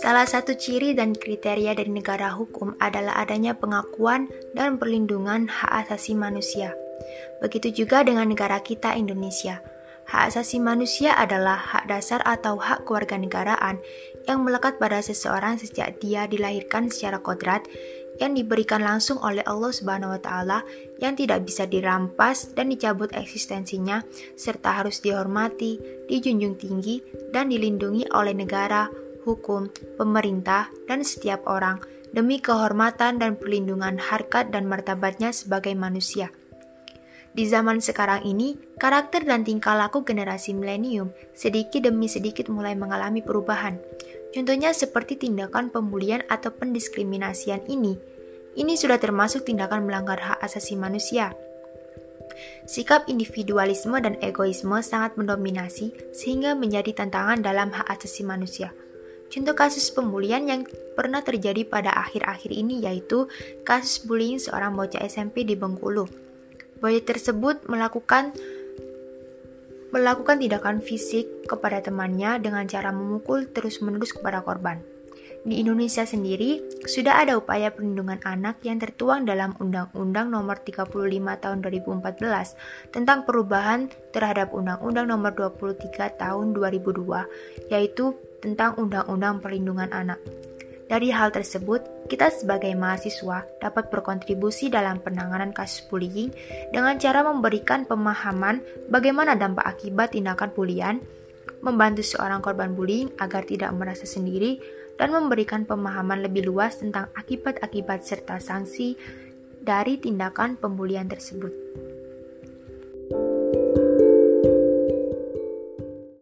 Salah satu ciri dan kriteria dari negara hukum adalah adanya pengakuan dan perlindungan hak asasi manusia. Begitu juga dengan negara kita Indonesia. Hak asasi manusia adalah hak dasar atau hak kewarganegaraan yang melekat pada seseorang sejak dia dilahirkan secara kodrat yang diberikan langsung oleh Allah Subhanahu wa taala yang tidak bisa dirampas dan dicabut eksistensinya serta harus dihormati, dijunjung tinggi dan dilindungi oleh negara, hukum, pemerintah, dan setiap orang demi kehormatan dan perlindungan harkat dan martabatnya sebagai manusia. Di zaman sekarang ini, karakter dan tingkah laku generasi milenium sedikit demi sedikit mulai mengalami perubahan. Contohnya seperti tindakan pembulian atau pendiskriminasian ini. Ini sudah termasuk tindakan melanggar hak asasi manusia. Sikap individualisme dan egoisme sangat mendominasi sehingga menjadi tantangan dalam hak asasi manusia. Contoh kasus pembulian yang pernah terjadi pada akhir-akhir ini yaitu kasus bullying seorang bocah SMP di Bengkulu. Bocah tersebut melakukan melakukan tindakan fisik kepada temannya dengan cara memukul terus-menerus kepada korban. Di Indonesia sendiri, sudah ada upaya perlindungan anak yang tertuang dalam Undang-Undang Nomor 35 Tahun 2014 tentang perubahan terhadap Undang-Undang Nomor 23 Tahun 2002, yaitu tentang Undang-Undang Perlindungan Anak. Dari hal tersebut, kita sebagai mahasiswa dapat berkontribusi dalam penanganan kasus bullying dengan cara memberikan pemahaman bagaimana dampak akibat tindakan bulian, membantu seorang korban bullying agar tidak merasa sendiri, dan memberikan pemahaman lebih luas tentang akibat-akibat serta sanksi dari tindakan pembulian tersebut.